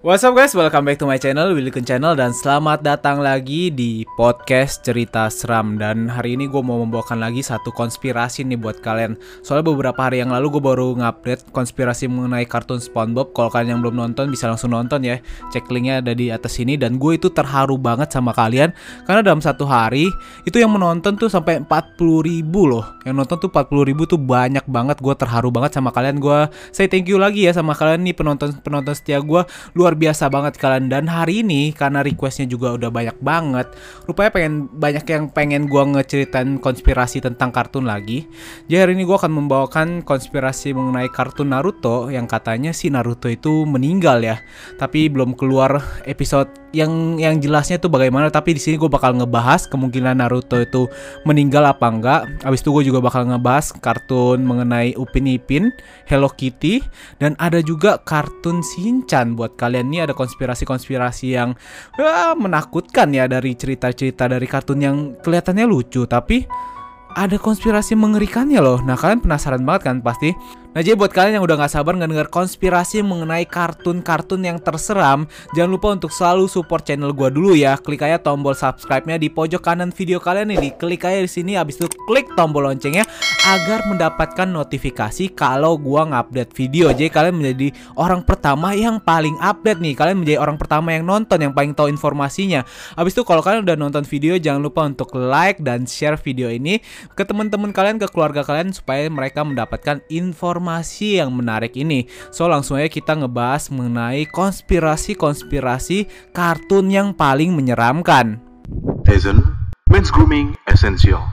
What's up guys, welcome back to my channel, Willy Channel Dan selamat datang lagi di podcast cerita seram. Dan hari ini gue mau membawakan lagi satu konspirasi nih buat kalian. Soalnya beberapa hari yang lalu gue baru ngupdate konspirasi mengenai kartun Spongebob. Kalau kalian yang belum nonton bisa langsung nonton ya. Cek linknya ada di atas sini. Dan gue itu terharu banget sama kalian. Karena dalam satu hari, itu yang menonton tuh sampai 40 ribu loh. Yang nonton tuh 40 ribu tuh banyak banget. Gue terharu banget sama kalian. Gue say thank you lagi ya sama kalian nih penonton-penonton setia gue Luar luar biasa banget kalian. Dan hari ini karena requestnya juga udah banyak banget rupanya pengen banyak yang pengen gua ngeceritain konspirasi tentang kartun lagi. Jadi hari ini gua akan membawakan konspirasi mengenai kartun Naruto yang katanya si Naruto itu meninggal ya. Tapi belum keluar episode yang yang jelasnya itu bagaimana. Tapi di sini gue bakal ngebahas kemungkinan Naruto itu meninggal apa enggak. Habis itu gue juga bakal ngebahas kartun mengenai Upin Ipin Hello Kitty dan ada juga kartun Shinchan buat kalian dan ini ada konspirasi-konspirasi yang ya, menakutkan ya dari cerita-cerita dari kartun yang kelihatannya lucu tapi ada konspirasi mengerikannya loh. Nah kalian penasaran banget kan pasti Nah jadi buat kalian yang udah gak sabar ngedenger konspirasi mengenai kartun-kartun yang terseram Jangan lupa untuk selalu support channel gue dulu ya. Klik aja tombol subscribe-nya di pojok kanan video kalian ini. Klik aja di sini abis itu klik tombol loncengnya Agar mendapatkan notifikasi kalau gue ngupdate video. Jadi kalian menjadi orang pertama yang paling update nih. Kalian menjadi orang pertama yang nonton yang paling tahu informasinya. Abis itu kalau kalian udah nonton video jangan lupa untuk like dan share video ini Ke teman-teman kalian, ke keluarga kalian Supaya mereka mendapatkan informasi informasi yang menarik ini. So langsung aja kita ngebahas mengenai konspirasi-konspirasi kartun yang paling menyeramkan. Tezen, Men's Grooming Essential.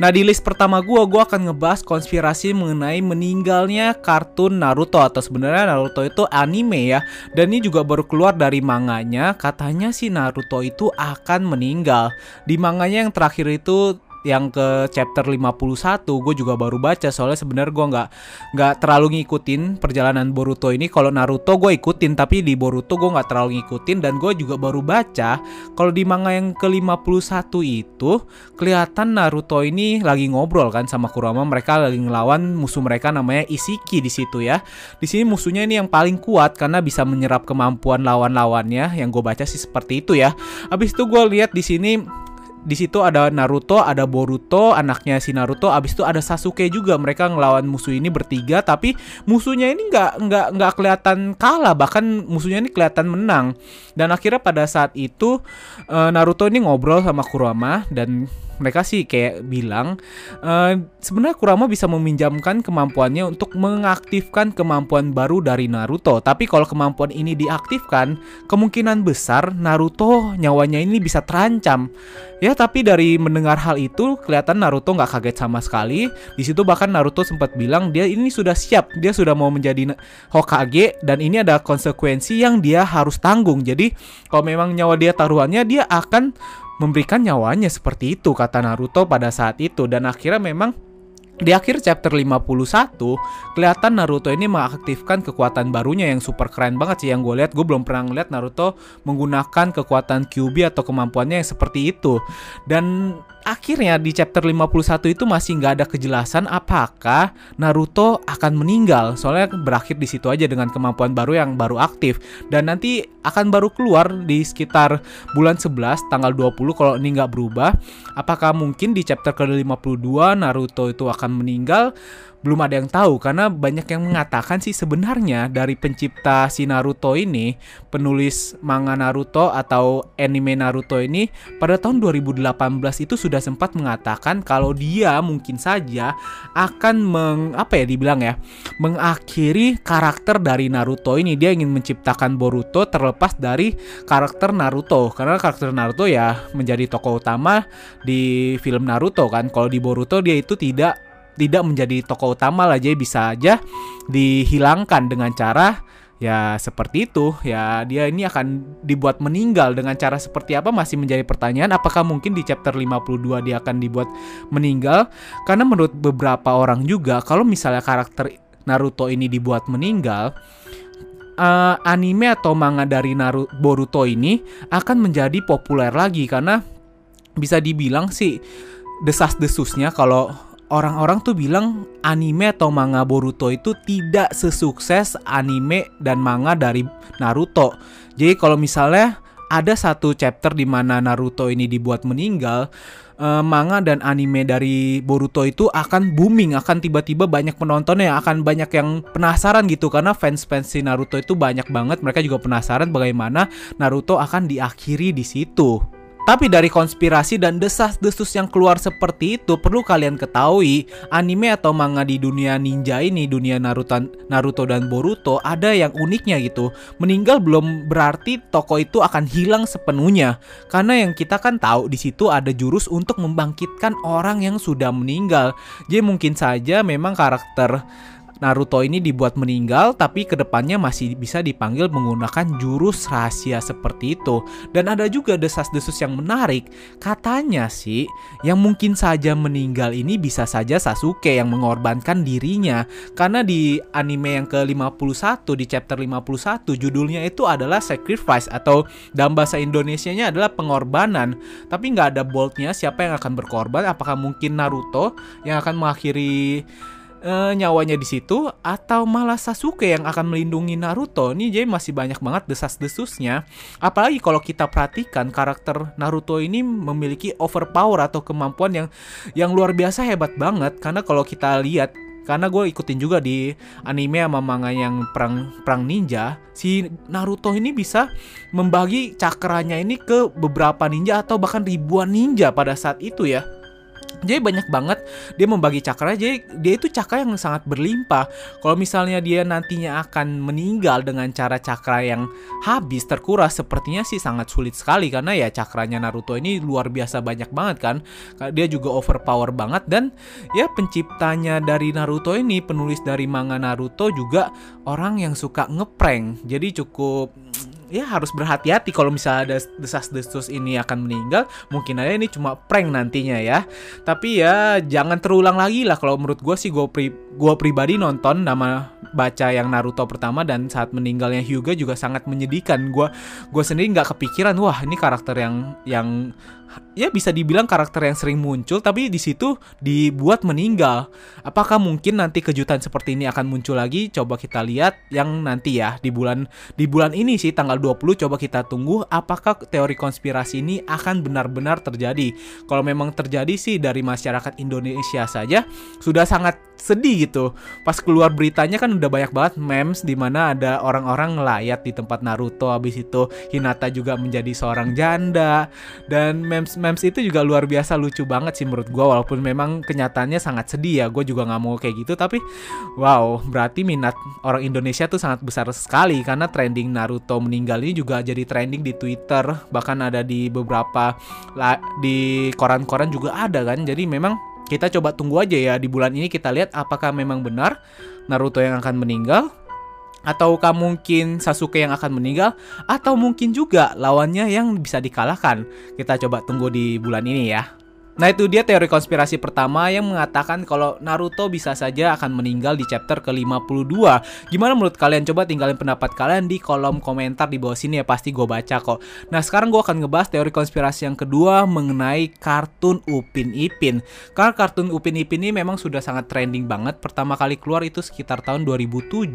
Nah di list pertama gue, gue akan ngebahas konspirasi mengenai meninggalnya kartun Naruto Atau sebenarnya Naruto itu anime ya Dan ini juga baru keluar dari manganya Katanya si Naruto itu akan meninggal Di manganya yang terakhir itu yang ke chapter 51 gue juga baru baca. Soalnya sebenarnya gue nggak nggak terlalu ngikutin perjalanan Boruto ini. Kalau Naruto gue ikutin tapi di Boruto gue nggak terlalu ngikutin. Dan gue juga baru baca kalau di manga yang ke 51 itu kelihatan Naruto ini lagi ngobrol kan sama Kurama. Mereka lagi ngelawan musuh mereka namanya Isiki di situ ya. Di sini musuhnya ini yang paling kuat karena bisa menyerap kemampuan lawan-lawannya. Yang gue baca sih seperti itu ya. Habis itu gue lihat di sini di situ ada Naruto, ada Boruto, anaknya si Naruto. Abis itu ada Sasuke juga. Mereka ngelawan musuh ini bertiga, tapi musuhnya ini nggak nggak nggak kelihatan kalah, bahkan musuhnya ini kelihatan menang. Dan akhirnya pada saat itu eh, Naruto ini ngobrol sama Kurama dan mereka sih kayak bilang uh, sebenarnya Kurama bisa meminjamkan kemampuannya untuk mengaktifkan kemampuan baru dari Naruto. Tapi kalau kemampuan ini diaktifkan, kemungkinan besar Naruto nyawanya ini bisa terancam. Ya, tapi dari mendengar hal itu kelihatan Naruto nggak kaget sama sekali. Di situ bahkan Naruto sempat bilang dia ini sudah siap, dia sudah mau menjadi Hokage dan ini ada konsekuensi yang dia harus tanggung. Jadi kalau memang nyawa dia taruhannya, dia akan memberikan nyawanya seperti itu kata Naruto pada saat itu dan akhirnya memang di akhir chapter 51, kelihatan Naruto ini mengaktifkan kekuatan barunya yang super keren banget sih yang gue lihat. Gue belum pernah ngeliat Naruto menggunakan kekuatan Kyuubi atau kemampuannya yang seperti itu. Dan akhirnya di chapter 51 itu masih nggak ada kejelasan apakah Naruto akan meninggal. Soalnya berakhir di situ aja dengan kemampuan baru yang baru aktif. Dan nanti akan baru keluar di sekitar bulan 11 tanggal 20 kalau ini nggak berubah. Apakah mungkin di chapter ke-52 Naruto itu akan meninggal? Belum ada yang tahu karena banyak yang mengatakan sih sebenarnya dari pencipta si Naruto ini, penulis manga Naruto atau anime Naruto ini pada tahun 2018 itu sudah sempat mengatakan kalau dia mungkin saja akan meng apa ya dibilang ya, mengakhiri karakter dari Naruto ini. Dia ingin menciptakan Boruto terlepas dari karakter Naruto karena karakter Naruto ya menjadi tokoh utama di film Naruto kan. Kalau di Boruto dia itu tidak tidak menjadi tokoh utama lah jadi bisa aja dihilangkan dengan cara ya seperti itu. Ya dia ini akan dibuat meninggal dengan cara seperti apa masih menjadi pertanyaan. Apakah mungkin di chapter 52 dia akan dibuat meninggal? Karena menurut beberapa orang juga kalau misalnya karakter Naruto ini dibuat meninggal uh, anime atau manga dari Naruto Boruto ini akan menjadi populer lagi. Karena bisa dibilang sih desas-desusnya kalau orang-orang tuh bilang anime atau manga Boruto itu tidak sesukses anime dan manga dari Naruto. Jadi kalau misalnya ada satu chapter di mana Naruto ini dibuat meninggal, eh, manga dan anime dari Boruto itu akan booming, akan tiba-tiba banyak penontonnya, akan banyak yang penasaran gitu karena fans-fans si Naruto itu banyak banget. Mereka juga penasaran bagaimana Naruto akan diakhiri di situ. Tapi dari konspirasi dan desas-desus yang keluar seperti itu perlu kalian ketahui anime atau manga di dunia ninja ini dunia Naruto, Naruto dan Boruto ada yang uniknya gitu. Meninggal belum berarti toko itu akan hilang sepenuhnya karena yang kita kan tahu di situ ada jurus untuk membangkitkan orang yang sudah meninggal. Jadi mungkin saja memang karakter Naruto ini dibuat meninggal tapi ke depannya masih bisa dipanggil menggunakan jurus rahasia seperti itu. Dan ada juga desas-desus yang menarik. Katanya sih yang mungkin saja meninggal ini bisa saja Sasuke yang mengorbankan dirinya. Karena di anime yang ke-51 di chapter 51 judulnya itu adalah sacrifice atau dalam bahasa Indonesianya adalah pengorbanan. Tapi nggak ada boldnya siapa yang akan berkorban. Apakah mungkin Naruto yang akan mengakhiri uh, nyawanya di situ atau malah Sasuke yang akan melindungi Naruto? Ini jadi masih banyak banget desas-desusnya. Apalagi kalau kita perhatikan karakter Naruto ini memiliki overpower atau kemampuan yang yang luar biasa hebat banget. Karena kalau kita lihat karena gue ikutin juga di anime sama manga yang perang perang ninja si Naruto ini bisa membagi cakranya ini ke beberapa ninja atau bahkan ribuan ninja pada saat itu ya jadi banyak banget dia membagi cakra. Jadi dia itu cakra yang sangat berlimpah. Kalau misalnya dia nantinya akan meninggal dengan cara cakra yang habis terkuras sepertinya sih sangat sulit sekali. Karena ya cakranya Naruto ini luar biasa banyak banget kan. Dia juga overpower banget. Dan ya penciptanya dari Naruto ini penulis dari manga Naruto juga orang yang suka ngeprank. Jadi cukup ya harus berhati-hati kalau misalnya ada desas-desus ini akan meninggal mungkin aja ini cuma prank nantinya ya. Tapi ya jangan terulang lagi lah. Kalau menurut gue sih gue pri gue pribadi nonton nama baca yang Naruto pertama dan saat meninggalnya Hyuga juga sangat menyedihkan. Gue gue sendiri nggak kepikiran wah ini karakter yang yang ya bisa dibilang karakter yang sering muncul tapi di situ dibuat meninggal. Apakah mungkin nanti kejutan seperti ini akan muncul lagi? Coba kita lihat yang nanti ya di bulan di bulan ini sih tanggal 20 coba kita tunggu apakah teori konspirasi ini akan benar-benar terjadi. Kalau memang terjadi sih dari masyarakat Indonesia saja sudah sangat sedih gitu. Pas keluar beritanya kan udah banyak banget memes di mana ada orang-orang ngelayat di tempat Naruto habis itu Hinata juga menjadi seorang janda dan memes memes itu juga luar biasa lucu banget sih menurut gue walaupun memang kenyataannya sangat sedih ya gue juga nggak mau kayak gitu tapi wow berarti minat orang Indonesia tuh sangat besar sekali karena trending Naruto meninggal ini juga jadi trending di Twitter bahkan ada di beberapa di koran-koran juga ada kan jadi memang kita coba tunggu aja ya di bulan ini kita lihat apakah memang benar Naruto yang akan meninggal ataukah mungkin Sasuke yang akan meninggal atau mungkin juga lawannya yang bisa dikalahkan. Kita coba tunggu di bulan ini ya. Nah itu dia teori konspirasi pertama yang mengatakan kalau Naruto bisa saja akan meninggal di chapter ke-52. Gimana menurut kalian? Coba tinggalin pendapat kalian di kolom komentar di bawah sini ya pasti gue baca kok. Nah sekarang gue akan ngebahas teori konspirasi yang kedua mengenai kartun Upin Ipin. Karena kartun Upin Ipin ini memang sudah sangat trending banget. Pertama kali keluar itu sekitar tahun 2007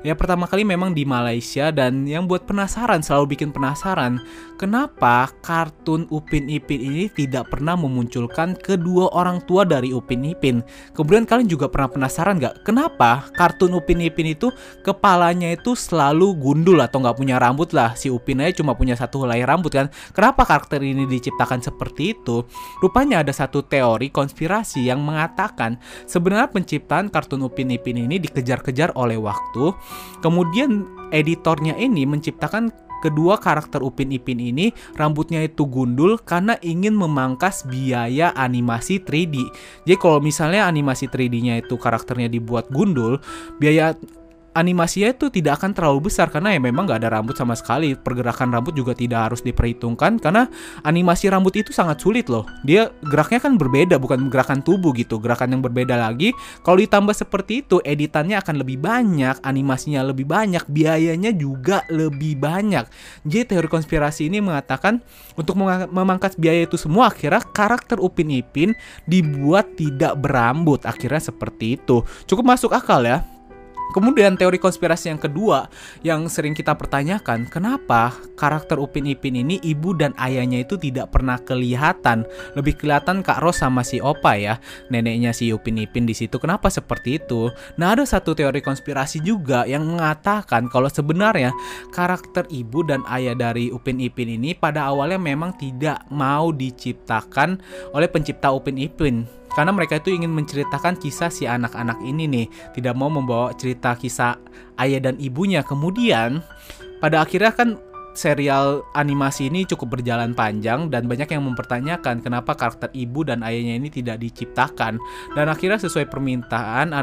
Ya pertama kali memang di Malaysia dan yang buat penasaran selalu bikin penasaran Kenapa kartun Upin Ipin ini tidak pernah memuncul memunculkan kedua orang tua dari Upin Ipin. Kemudian kalian juga pernah penasaran gak kenapa kartun Upin Ipin itu kepalanya itu selalu gundul atau nggak punya rambut lah. Si Upin aja cuma punya satu helai rambut kan. Kenapa karakter ini diciptakan seperti itu? Rupanya ada satu teori konspirasi yang mengatakan sebenarnya penciptaan kartun Upin Ipin ini dikejar-kejar oleh waktu. Kemudian editornya ini menciptakan kedua karakter Upin Ipin ini rambutnya itu gundul karena ingin memangkas biaya animasi 3D. Jadi kalau misalnya animasi 3D-nya itu karakternya dibuat gundul, biaya animasinya itu tidak akan terlalu besar karena ya memang nggak ada rambut sama sekali. Pergerakan rambut juga tidak harus diperhitungkan karena animasi rambut itu sangat sulit loh. Dia geraknya kan berbeda, bukan gerakan tubuh gitu, gerakan yang berbeda lagi. Kalau ditambah seperti itu, editannya akan lebih banyak, animasinya lebih banyak, biayanya juga lebih banyak. Jadi teori konspirasi ini mengatakan untuk memangkas biaya itu semua akhirnya karakter Upin Ipin dibuat tidak berambut. Akhirnya seperti itu. Cukup masuk akal ya. Kemudian teori konspirasi yang kedua yang sering kita pertanyakan, kenapa karakter Upin Ipin ini ibu dan ayahnya itu tidak pernah kelihatan? Lebih kelihatan Kak Ros sama si Opa ya, neneknya si Upin Ipin di situ. Kenapa seperti itu? Nah, ada satu teori konspirasi juga yang mengatakan kalau sebenarnya karakter ibu dan ayah dari Upin Ipin ini pada awalnya memang tidak mau diciptakan oleh pencipta Upin Ipin karena mereka itu ingin menceritakan kisah si anak-anak ini nih, tidak mau membawa cerita kisah ayah dan ibunya. Kemudian pada akhirnya kan serial animasi ini cukup berjalan panjang dan banyak yang mempertanyakan kenapa karakter ibu dan ayahnya ini tidak diciptakan. Dan akhirnya sesuai permintaan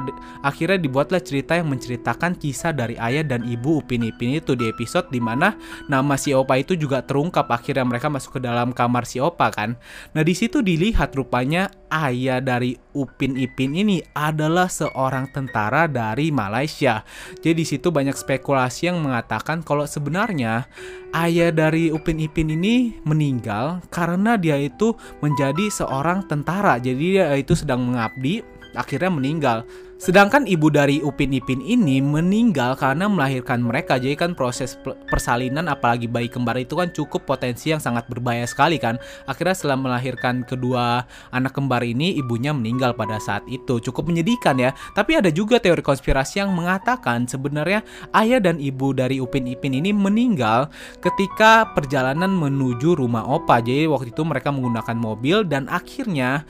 akhirnya dibuatlah cerita yang menceritakan kisah dari ayah dan ibu Upin Ipin itu di episode di mana nama si Opa itu juga terungkap. Akhirnya mereka masuk ke dalam kamar si Opa kan? Nah di situ dilihat rupanya ayah dari Upin Ipin ini adalah seorang tentara dari Malaysia. Jadi di situ banyak spekulasi yang mengatakan kalau sebenarnya ayah dari Upin Ipin ini meninggal karena dia itu menjadi seorang tentara. Jadi dia itu sedang mengabdi, akhirnya meninggal. Sedangkan ibu dari Upin Ipin ini meninggal karena melahirkan mereka. Jadi kan proses persalinan apalagi bayi kembar itu kan cukup potensi yang sangat berbahaya sekali kan. Akhirnya setelah melahirkan kedua anak kembar ini ibunya meninggal pada saat itu. Cukup menyedihkan ya. Tapi ada juga teori konspirasi yang mengatakan sebenarnya ayah dan ibu dari Upin Ipin ini meninggal ketika perjalanan menuju rumah opa. Jadi waktu itu mereka menggunakan mobil dan akhirnya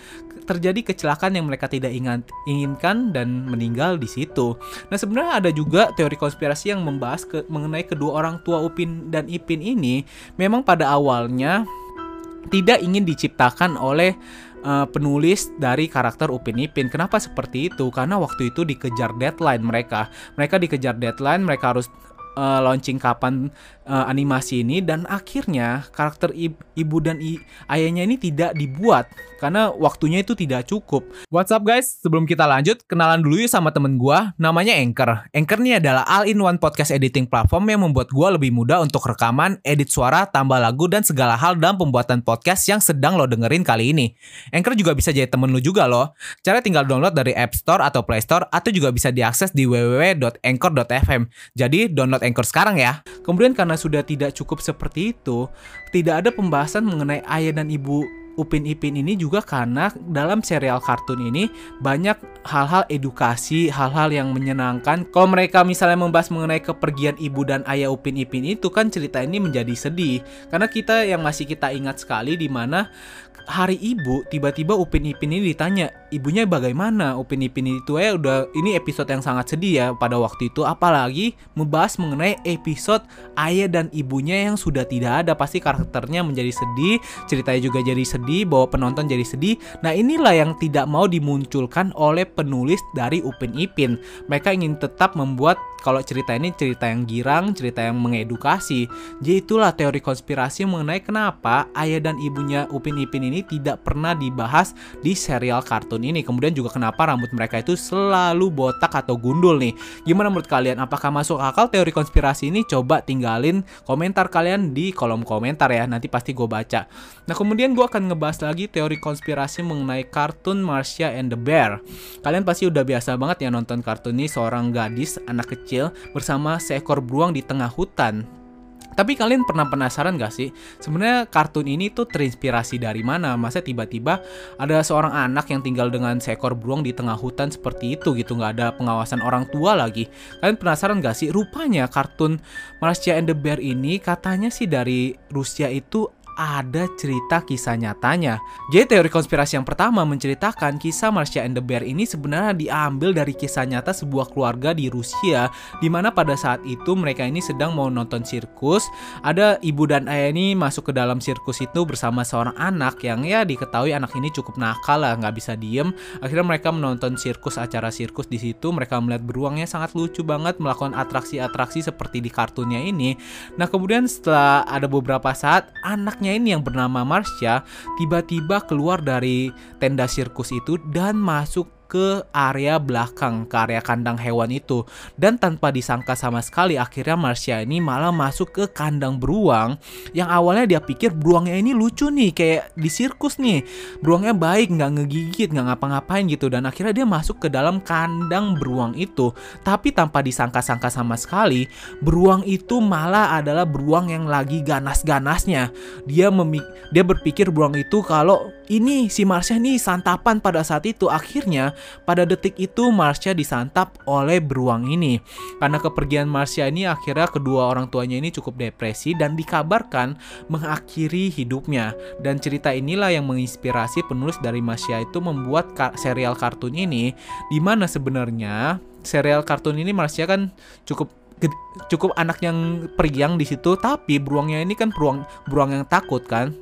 terjadi kecelakaan yang mereka tidak inginkan dan meninggal di situ. Nah sebenarnya ada juga teori konspirasi yang membahas ke, mengenai kedua orang tua Upin dan Ipin ini memang pada awalnya tidak ingin diciptakan oleh uh, penulis dari karakter Upin Ipin. Kenapa seperti itu? Karena waktu itu dikejar deadline mereka. Mereka dikejar deadline, mereka harus uh, launching kapan uh, animasi ini dan akhirnya karakter ibu dan ayahnya ini tidak dibuat karena waktunya itu tidak cukup. What's up guys? Sebelum kita lanjut, kenalan dulu yuk sama temen gua, namanya Anchor. Anchor ini adalah all-in-one podcast editing platform yang membuat gua lebih mudah untuk rekaman, edit suara, tambah lagu, dan segala hal dalam pembuatan podcast yang sedang lo dengerin kali ini. Anchor juga bisa jadi temen lo juga loh. Cara tinggal download dari App Store atau Play Store atau juga bisa diakses di www.anchor.fm. Jadi download Anchor sekarang ya. Kemudian karena sudah tidak cukup seperti itu, tidak ada pembahasan mengenai ayah dan ibu Upin Ipin ini juga karena dalam serial kartun ini banyak hal-hal edukasi, hal-hal yang menyenangkan. Kalau mereka misalnya membahas mengenai kepergian ibu dan ayah Upin Ipin itu kan cerita ini menjadi sedih karena kita yang masih kita ingat sekali di mana hari ibu tiba-tiba Upin Ipin ini ditanya ibunya bagaimana? Upin Ipin itu ya udah ini episode yang sangat sedih ya pada waktu itu. Apalagi membahas mengenai episode ayah dan ibunya yang sudah tidak ada. Pasti karakternya menjadi sedih ceritanya juga jadi sedih bahwa penonton jadi sedih. Nah inilah yang tidak mau dimunculkan oleh penulis dari Upin Ipin. Mereka ingin tetap membuat kalau cerita ini cerita yang girang, cerita yang mengedukasi. Jadi itulah teori konspirasi mengenai kenapa ayah dan ibunya Upin Ipin ini tidak pernah dibahas di serial kartun ini. Kemudian juga kenapa rambut mereka itu selalu botak atau gundul nih. Gimana menurut kalian? Apakah masuk akal teori konspirasi ini? Coba tinggalin komentar kalian di kolom komentar ya. Nanti pasti gue baca. Nah kemudian gue akan ngebahas lagi teori konspirasi mengenai kartun Marcia and the Bear. Kalian pasti udah biasa banget ya nonton kartun ini seorang gadis anak kecil bersama seekor beruang di tengah hutan. Tapi kalian pernah penasaran gak sih? Sebenarnya kartun ini tuh terinspirasi dari mana? Masa tiba-tiba ada seorang anak yang tinggal dengan seekor beruang di tengah hutan seperti itu gitu, nggak ada pengawasan orang tua lagi. Kalian penasaran gak sih? Rupanya kartun Marcia and the Bear ini katanya sih dari Rusia itu ada cerita kisah nyatanya. Jadi teori konspirasi yang pertama menceritakan kisah Marcia and the Bear ini sebenarnya diambil dari kisah nyata sebuah keluarga di Rusia di mana pada saat itu mereka ini sedang mau nonton sirkus. Ada ibu dan ayah ini masuk ke dalam sirkus itu bersama seorang anak yang ya diketahui anak ini cukup nakal lah, nggak bisa diem. Akhirnya mereka menonton sirkus acara sirkus di situ. Mereka melihat beruangnya sangat lucu banget melakukan atraksi-atraksi seperti di kartunnya ini. Nah kemudian setelah ada beberapa saat anaknya ini yang bernama Marsha tiba-tiba keluar dari tenda sirkus itu dan masuk ke area belakang, ke area kandang hewan itu. Dan tanpa disangka sama sekali akhirnya Marsha ini malah masuk ke kandang beruang yang awalnya dia pikir beruangnya ini lucu nih kayak di sirkus nih. Beruangnya baik, nggak ngegigit, nggak ngapa-ngapain gitu dan akhirnya dia masuk ke dalam kandang beruang itu. Tapi tanpa disangka-sangka sama sekali, beruang itu malah adalah beruang yang lagi ganas-ganasnya. Dia memik dia berpikir beruang itu kalau ini si Marsha ini santapan pada saat itu akhirnya pada detik itu Marsha disantap oleh beruang ini. Karena kepergian Marsha ini akhirnya kedua orang tuanya ini cukup depresi dan dikabarkan mengakhiri hidupnya. Dan cerita inilah yang menginspirasi penulis dari Marsha itu membuat serial kartun ini di mana sebenarnya serial kartun ini Marsha kan cukup cukup anak yang periang di situ tapi beruangnya ini kan beruang beruang yang takut kan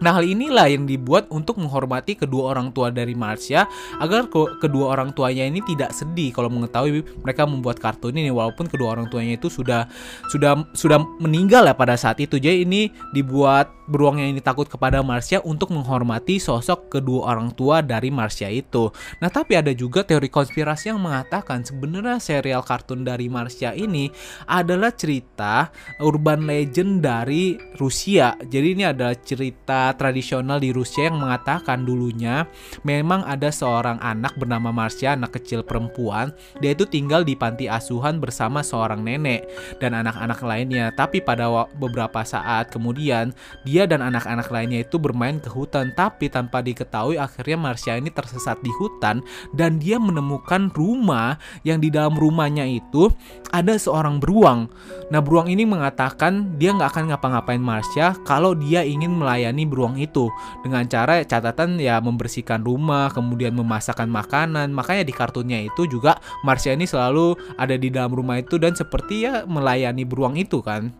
Nah, hal inilah yang dibuat untuk menghormati kedua orang tua dari Marsha agar ke kedua orang tuanya ini tidak sedih kalau mengetahui mereka membuat kartun ini walaupun kedua orang tuanya itu sudah sudah sudah meninggal ya pada saat itu. Jadi ini dibuat beruang yang ini takut kepada Marsha untuk menghormati sosok kedua orang tua dari Marsha itu. Nah, tapi ada juga teori konspirasi yang mengatakan sebenarnya serial kartun dari Marsha ini adalah cerita urban legend dari Rusia. Jadi ini adalah cerita tradisional di Rusia yang mengatakan dulunya memang ada seorang anak bernama Marsha, anak kecil perempuan. Dia itu tinggal di panti asuhan bersama seorang nenek dan anak-anak lainnya. Tapi pada beberapa saat kemudian dia dan anak-anak lainnya itu bermain ke hutan tapi tanpa diketahui akhirnya Marsha ini tersesat di hutan dan dia menemukan rumah yang di dalam rumahnya itu ada seorang beruang. Nah beruang ini mengatakan dia nggak akan ngapa-ngapain Marsha kalau dia ingin melayani beruang beruang itu dengan cara catatan ya membersihkan rumah, kemudian memasakkan makanan. Makanya di kartunnya itu juga Marsha ini selalu ada di dalam rumah itu dan seperti ya melayani beruang itu kan.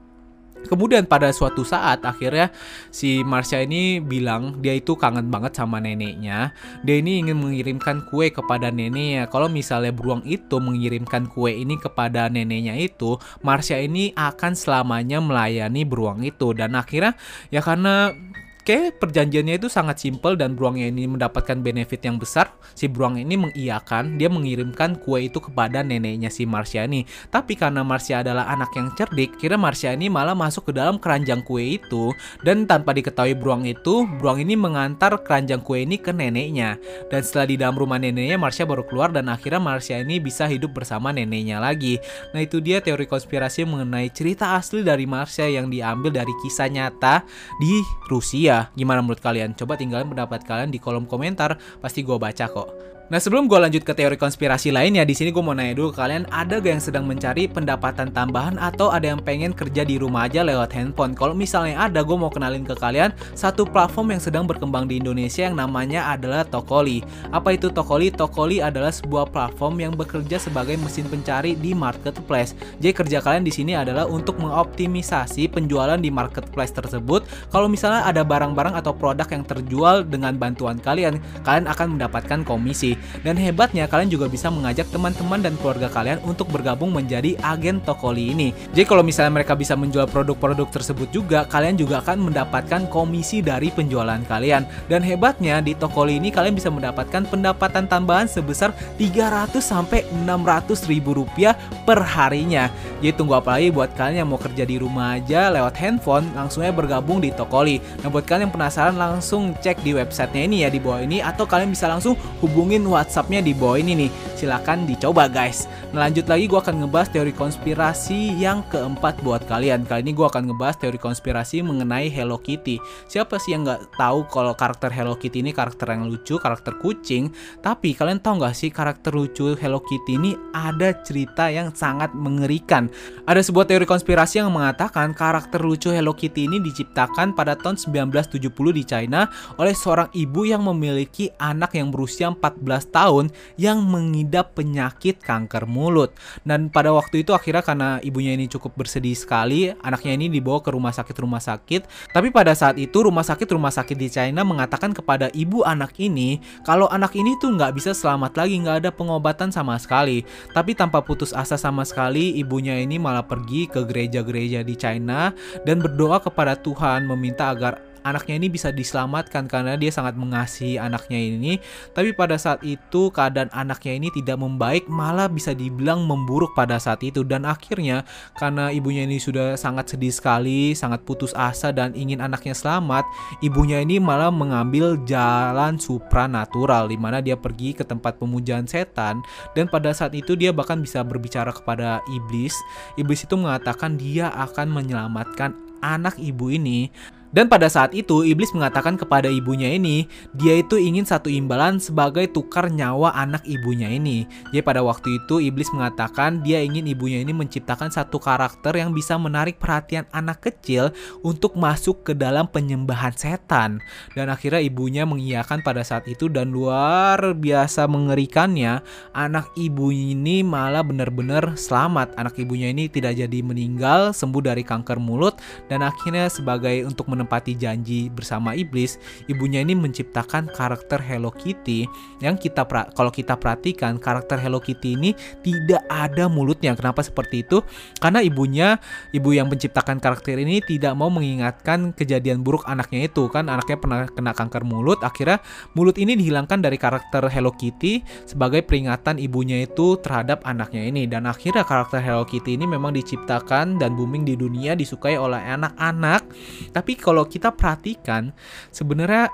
Kemudian pada suatu saat akhirnya si Marsha ini bilang dia itu kangen banget sama neneknya. Dia ini ingin mengirimkan kue kepada neneknya. Kalau misalnya beruang itu mengirimkan kue ini kepada neneknya itu, Marsha ini akan selamanya melayani beruang itu. Dan akhirnya ya karena Oke, perjanjiannya itu sangat simpel dan beruangnya ini mendapatkan benefit yang besar. Si beruang ini mengiyakan, dia mengirimkan kue itu kepada neneknya si Marsha ini. Tapi karena Marsha adalah anak yang cerdik, kira Marsha ini malah masuk ke dalam keranjang kue itu dan tanpa diketahui beruang itu, beruang ini mengantar keranjang kue ini ke neneknya. Dan setelah di dalam rumah neneknya, Marsha baru keluar dan akhirnya Marsha ini bisa hidup bersama neneknya lagi. Nah, itu dia teori konspirasi mengenai cerita asli dari Marsha yang diambil dari kisah nyata di Rusia. Gimana menurut kalian? Coba tinggalin pendapat kalian di kolom komentar, pasti gue baca kok. Nah sebelum gue lanjut ke teori konspirasi lainnya, di sini gue mau nanya dulu kalian ada gak yang sedang mencari pendapatan tambahan atau ada yang pengen kerja di rumah aja lewat handphone? Kalau misalnya ada, gue mau kenalin ke kalian satu platform yang sedang berkembang di Indonesia yang namanya adalah Tokoli. Apa itu Tokoli? Tokoli adalah sebuah platform yang bekerja sebagai mesin pencari di marketplace. Jadi kerja kalian di sini adalah untuk mengoptimisasi penjualan di marketplace tersebut. Kalau misalnya ada barang-barang atau produk yang terjual dengan bantuan kalian, kalian akan mendapatkan komisi. Dan hebatnya kalian juga bisa mengajak teman-teman dan keluarga kalian untuk bergabung menjadi agen Tokoli ini. Jadi kalau misalnya mereka bisa menjual produk-produk tersebut juga, kalian juga akan mendapatkan komisi dari penjualan kalian. Dan hebatnya di Tokoli ini kalian bisa mendapatkan pendapatan tambahan sebesar 300 sampai 600 ribu rupiah per harinya. Jadi tunggu apa lagi buat kalian yang mau kerja di rumah aja lewat handphone, langsungnya bergabung di Tokoli. Nah buat kalian yang penasaran langsung cek di websitenya ini ya di bawah ini atau kalian bisa langsung hubungin WhatsAppnya di bawah ini nih. Silahkan dicoba guys. Nah lanjut lagi gue akan ngebahas teori konspirasi yang keempat buat kalian. Kali ini gue akan ngebahas teori konspirasi mengenai Hello Kitty. Siapa sih yang nggak tahu kalau karakter Hello Kitty ini karakter yang lucu, karakter kucing? Tapi kalian tahu nggak sih karakter lucu Hello Kitty ini ada cerita yang sangat mengerikan. Ada sebuah teori konspirasi yang mengatakan karakter lucu Hello Kitty ini diciptakan pada tahun 1970 di China oleh seorang ibu yang memiliki anak yang berusia 14 tahun yang mengidap penyakit kanker mulut. Dan pada waktu itu akhirnya karena ibunya ini cukup bersedih sekali, anaknya ini dibawa ke rumah sakit-rumah sakit. Tapi pada saat itu rumah sakit-rumah sakit di China mengatakan kepada ibu anak ini kalau anak ini tuh nggak bisa selamat lagi, nggak ada pengobatan sama sekali. Tapi tanpa putus asa sama sekali, ibunya ini malah pergi ke gereja-gereja di China dan berdoa kepada Tuhan meminta agar anaknya ini bisa diselamatkan karena dia sangat mengasihi anaknya ini. Tapi pada saat itu keadaan anaknya ini tidak membaik, malah bisa dibilang memburuk pada saat itu dan akhirnya karena ibunya ini sudah sangat sedih sekali, sangat putus asa dan ingin anaknya selamat, ibunya ini malah mengambil jalan supranatural di mana dia pergi ke tempat pemujaan setan dan pada saat itu dia bahkan bisa berbicara kepada iblis. Iblis itu mengatakan dia akan menyelamatkan anak ibu ini dan pada saat itu iblis mengatakan kepada ibunya ini, dia itu ingin satu imbalan sebagai tukar nyawa anak ibunya ini. Jadi pada waktu itu iblis mengatakan dia ingin ibunya ini menciptakan satu karakter yang bisa menarik perhatian anak kecil untuk masuk ke dalam penyembahan setan. Dan akhirnya ibunya mengiyakan pada saat itu dan luar biasa mengerikannya, anak ibu ini malah benar-benar selamat. Anak ibunya ini tidak jadi meninggal, sembuh dari kanker mulut dan akhirnya sebagai untuk menempati janji bersama iblis, ibunya ini menciptakan karakter Hello Kitty yang kita kalau kita perhatikan karakter Hello Kitty ini tidak ada mulutnya. Kenapa seperti itu? Karena ibunya, ibu yang menciptakan karakter ini tidak mau mengingatkan kejadian buruk anaknya itu kan anaknya pernah kena kanker mulut, akhirnya mulut ini dihilangkan dari karakter Hello Kitty sebagai peringatan ibunya itu terhadap anaknya ini dan akhirnya karakter Hello Kitty ini memang diciptakan dan booming di dunia disukai oleh anak-anak. Tapi kita perhatikan sebenarnya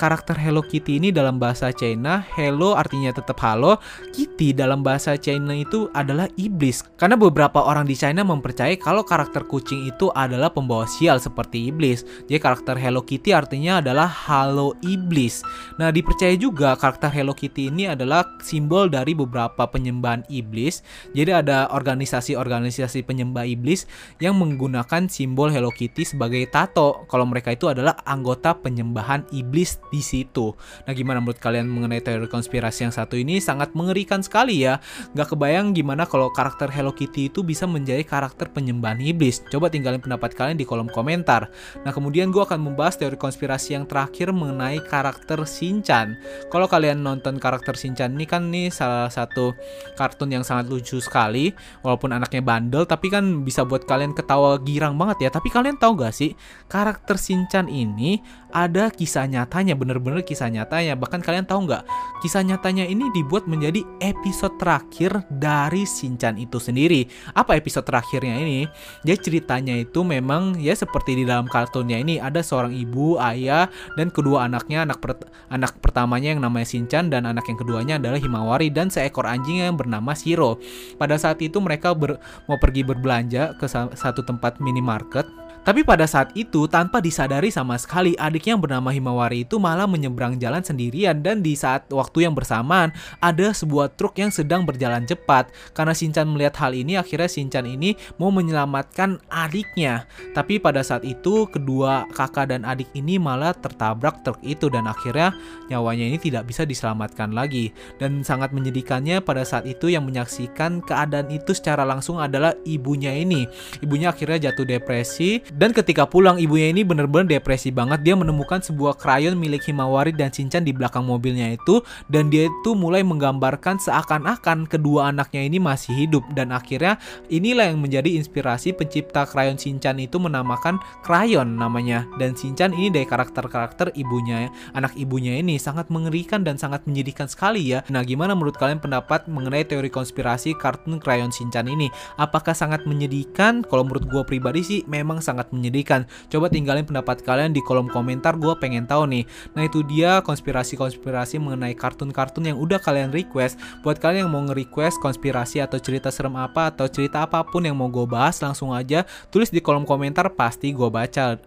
karakter Hello Kitty ini dalam bahasa China, hello artinya tetap halo, Kitty dalam bahasa China itu adalah iblis. Karena beberapa orang di China mempercayai kalau karakter kucing itu adalah pembawa sial seperti iblis. Jadi karakter Hello Kitty artinya adalah halo iblis. Nah, dipercaya juga karakter Hello Kitty ini adalah simbol dari beberapa penyembahan iblis. Jadi ada organisasi-organisasi penyembah iblis yang menggunakan simbol Hello Kitty sebagai tato. Kalau mereka itu adalah anggota penyembahan iblis di situ. Nah, gimana menurut kalian mengenai teori konspirasi yang satu ini? Sangat mengerikan sekali ya. Gak kebayang gimana kalau karakter Hello Kitty itu bisa menjadi karakter penyembahan iblis. Coba tinggalin pendapat kalian di kolom komentar. Nah, kemudian gue akan membahas teori konspirasi yang terakhir mengenai karakter Shinchan. Kalau kalian nonton karakter Shinchan ini kan nih salah satu kartun yang sangat lucu sekali. Walaupun anaknya bandel, tapi kan bisa buat kalian ketawa girang banget ya. Tapi kalian tahu gak sih, karakter Shinchan ini ada kisah nyatanya bener-bener kisah nyatanya. Bahkan kalian tahu nggak kisah nyatanya ini dibuat menjadi episode terakhir dari Shinchan itu sendiri. Apa episode terakhirnya ini? Ya ceritanya itu memang ya seperti di dalam kartunnya ini ada seorang ibu ayah dan kedua anaknya anak per anak pertamanya yang namanya Shinchan dan anak yang keduanya adalah Himawari dan seekor anjing yang bernama Shiro. Pada saat itu mereka ber mau pergi berbelanja ke satu tempat minimarket tapi pada saat itu, tanpa disadari sama sekali, adiknya yang bernama Himawari itu malah menyeberang jalan sendirian dan di saat waktu yang bersamaan, ada sebuah truk yang sedang berjalan cepat. Karena Shinchan melihat hal ini, akhirnya Shinchan ini mau menyelamatkan adiknya. Tapi pada saat itu, kedua kakak dan adik ini malah tertabrak truk itu dan akhirnya nyawanya ini tidak bisa diselamatkan lagi. Dan sangat menyedihkannya pada saat itu yang menyaksikan keadaan itu secara langsung adalah ibunya ini. Ibunya akhirnya jatuh depresi dan ketika pulang ibunya ini bener-bener depresi banget dia menemukan sebuah krayon milik Himawari dan Shinchan di belakang mobilnya itu dan dia itu mulai menggambarkan seakan-akan kedua anaknya ini masih hidup dan akhirnya inilah yang menjadi inspirasi pencipta krayon Shinchan itu menamakan krayon namanya dan Shinchan ini dari karakter-karakter ibunya anak ibunya ini sangat mengerikan dan sangat menyedihkan sekali ya. Nah, gimana menurut kalian pendapat mengenai teori konspirasi kartun krayon Shinchan ini? Apakah sangat menyedihkan? Kalau menurut gue pribadi sih memang sangat sangat menyedihkan. Coba tinggalin pendapat kalian di kolom komentar, gue pengen tahu nih. Nah itu dia konspirasi-konspirasi mengenai kartun-kartun yang udah kalian request. Buat kalian yang mau nge-request konspirasi atau cerita serem apa atau cerita apa pun yang mau gue bahas, langsung aja tulis di kolom komentar pasti gue baca.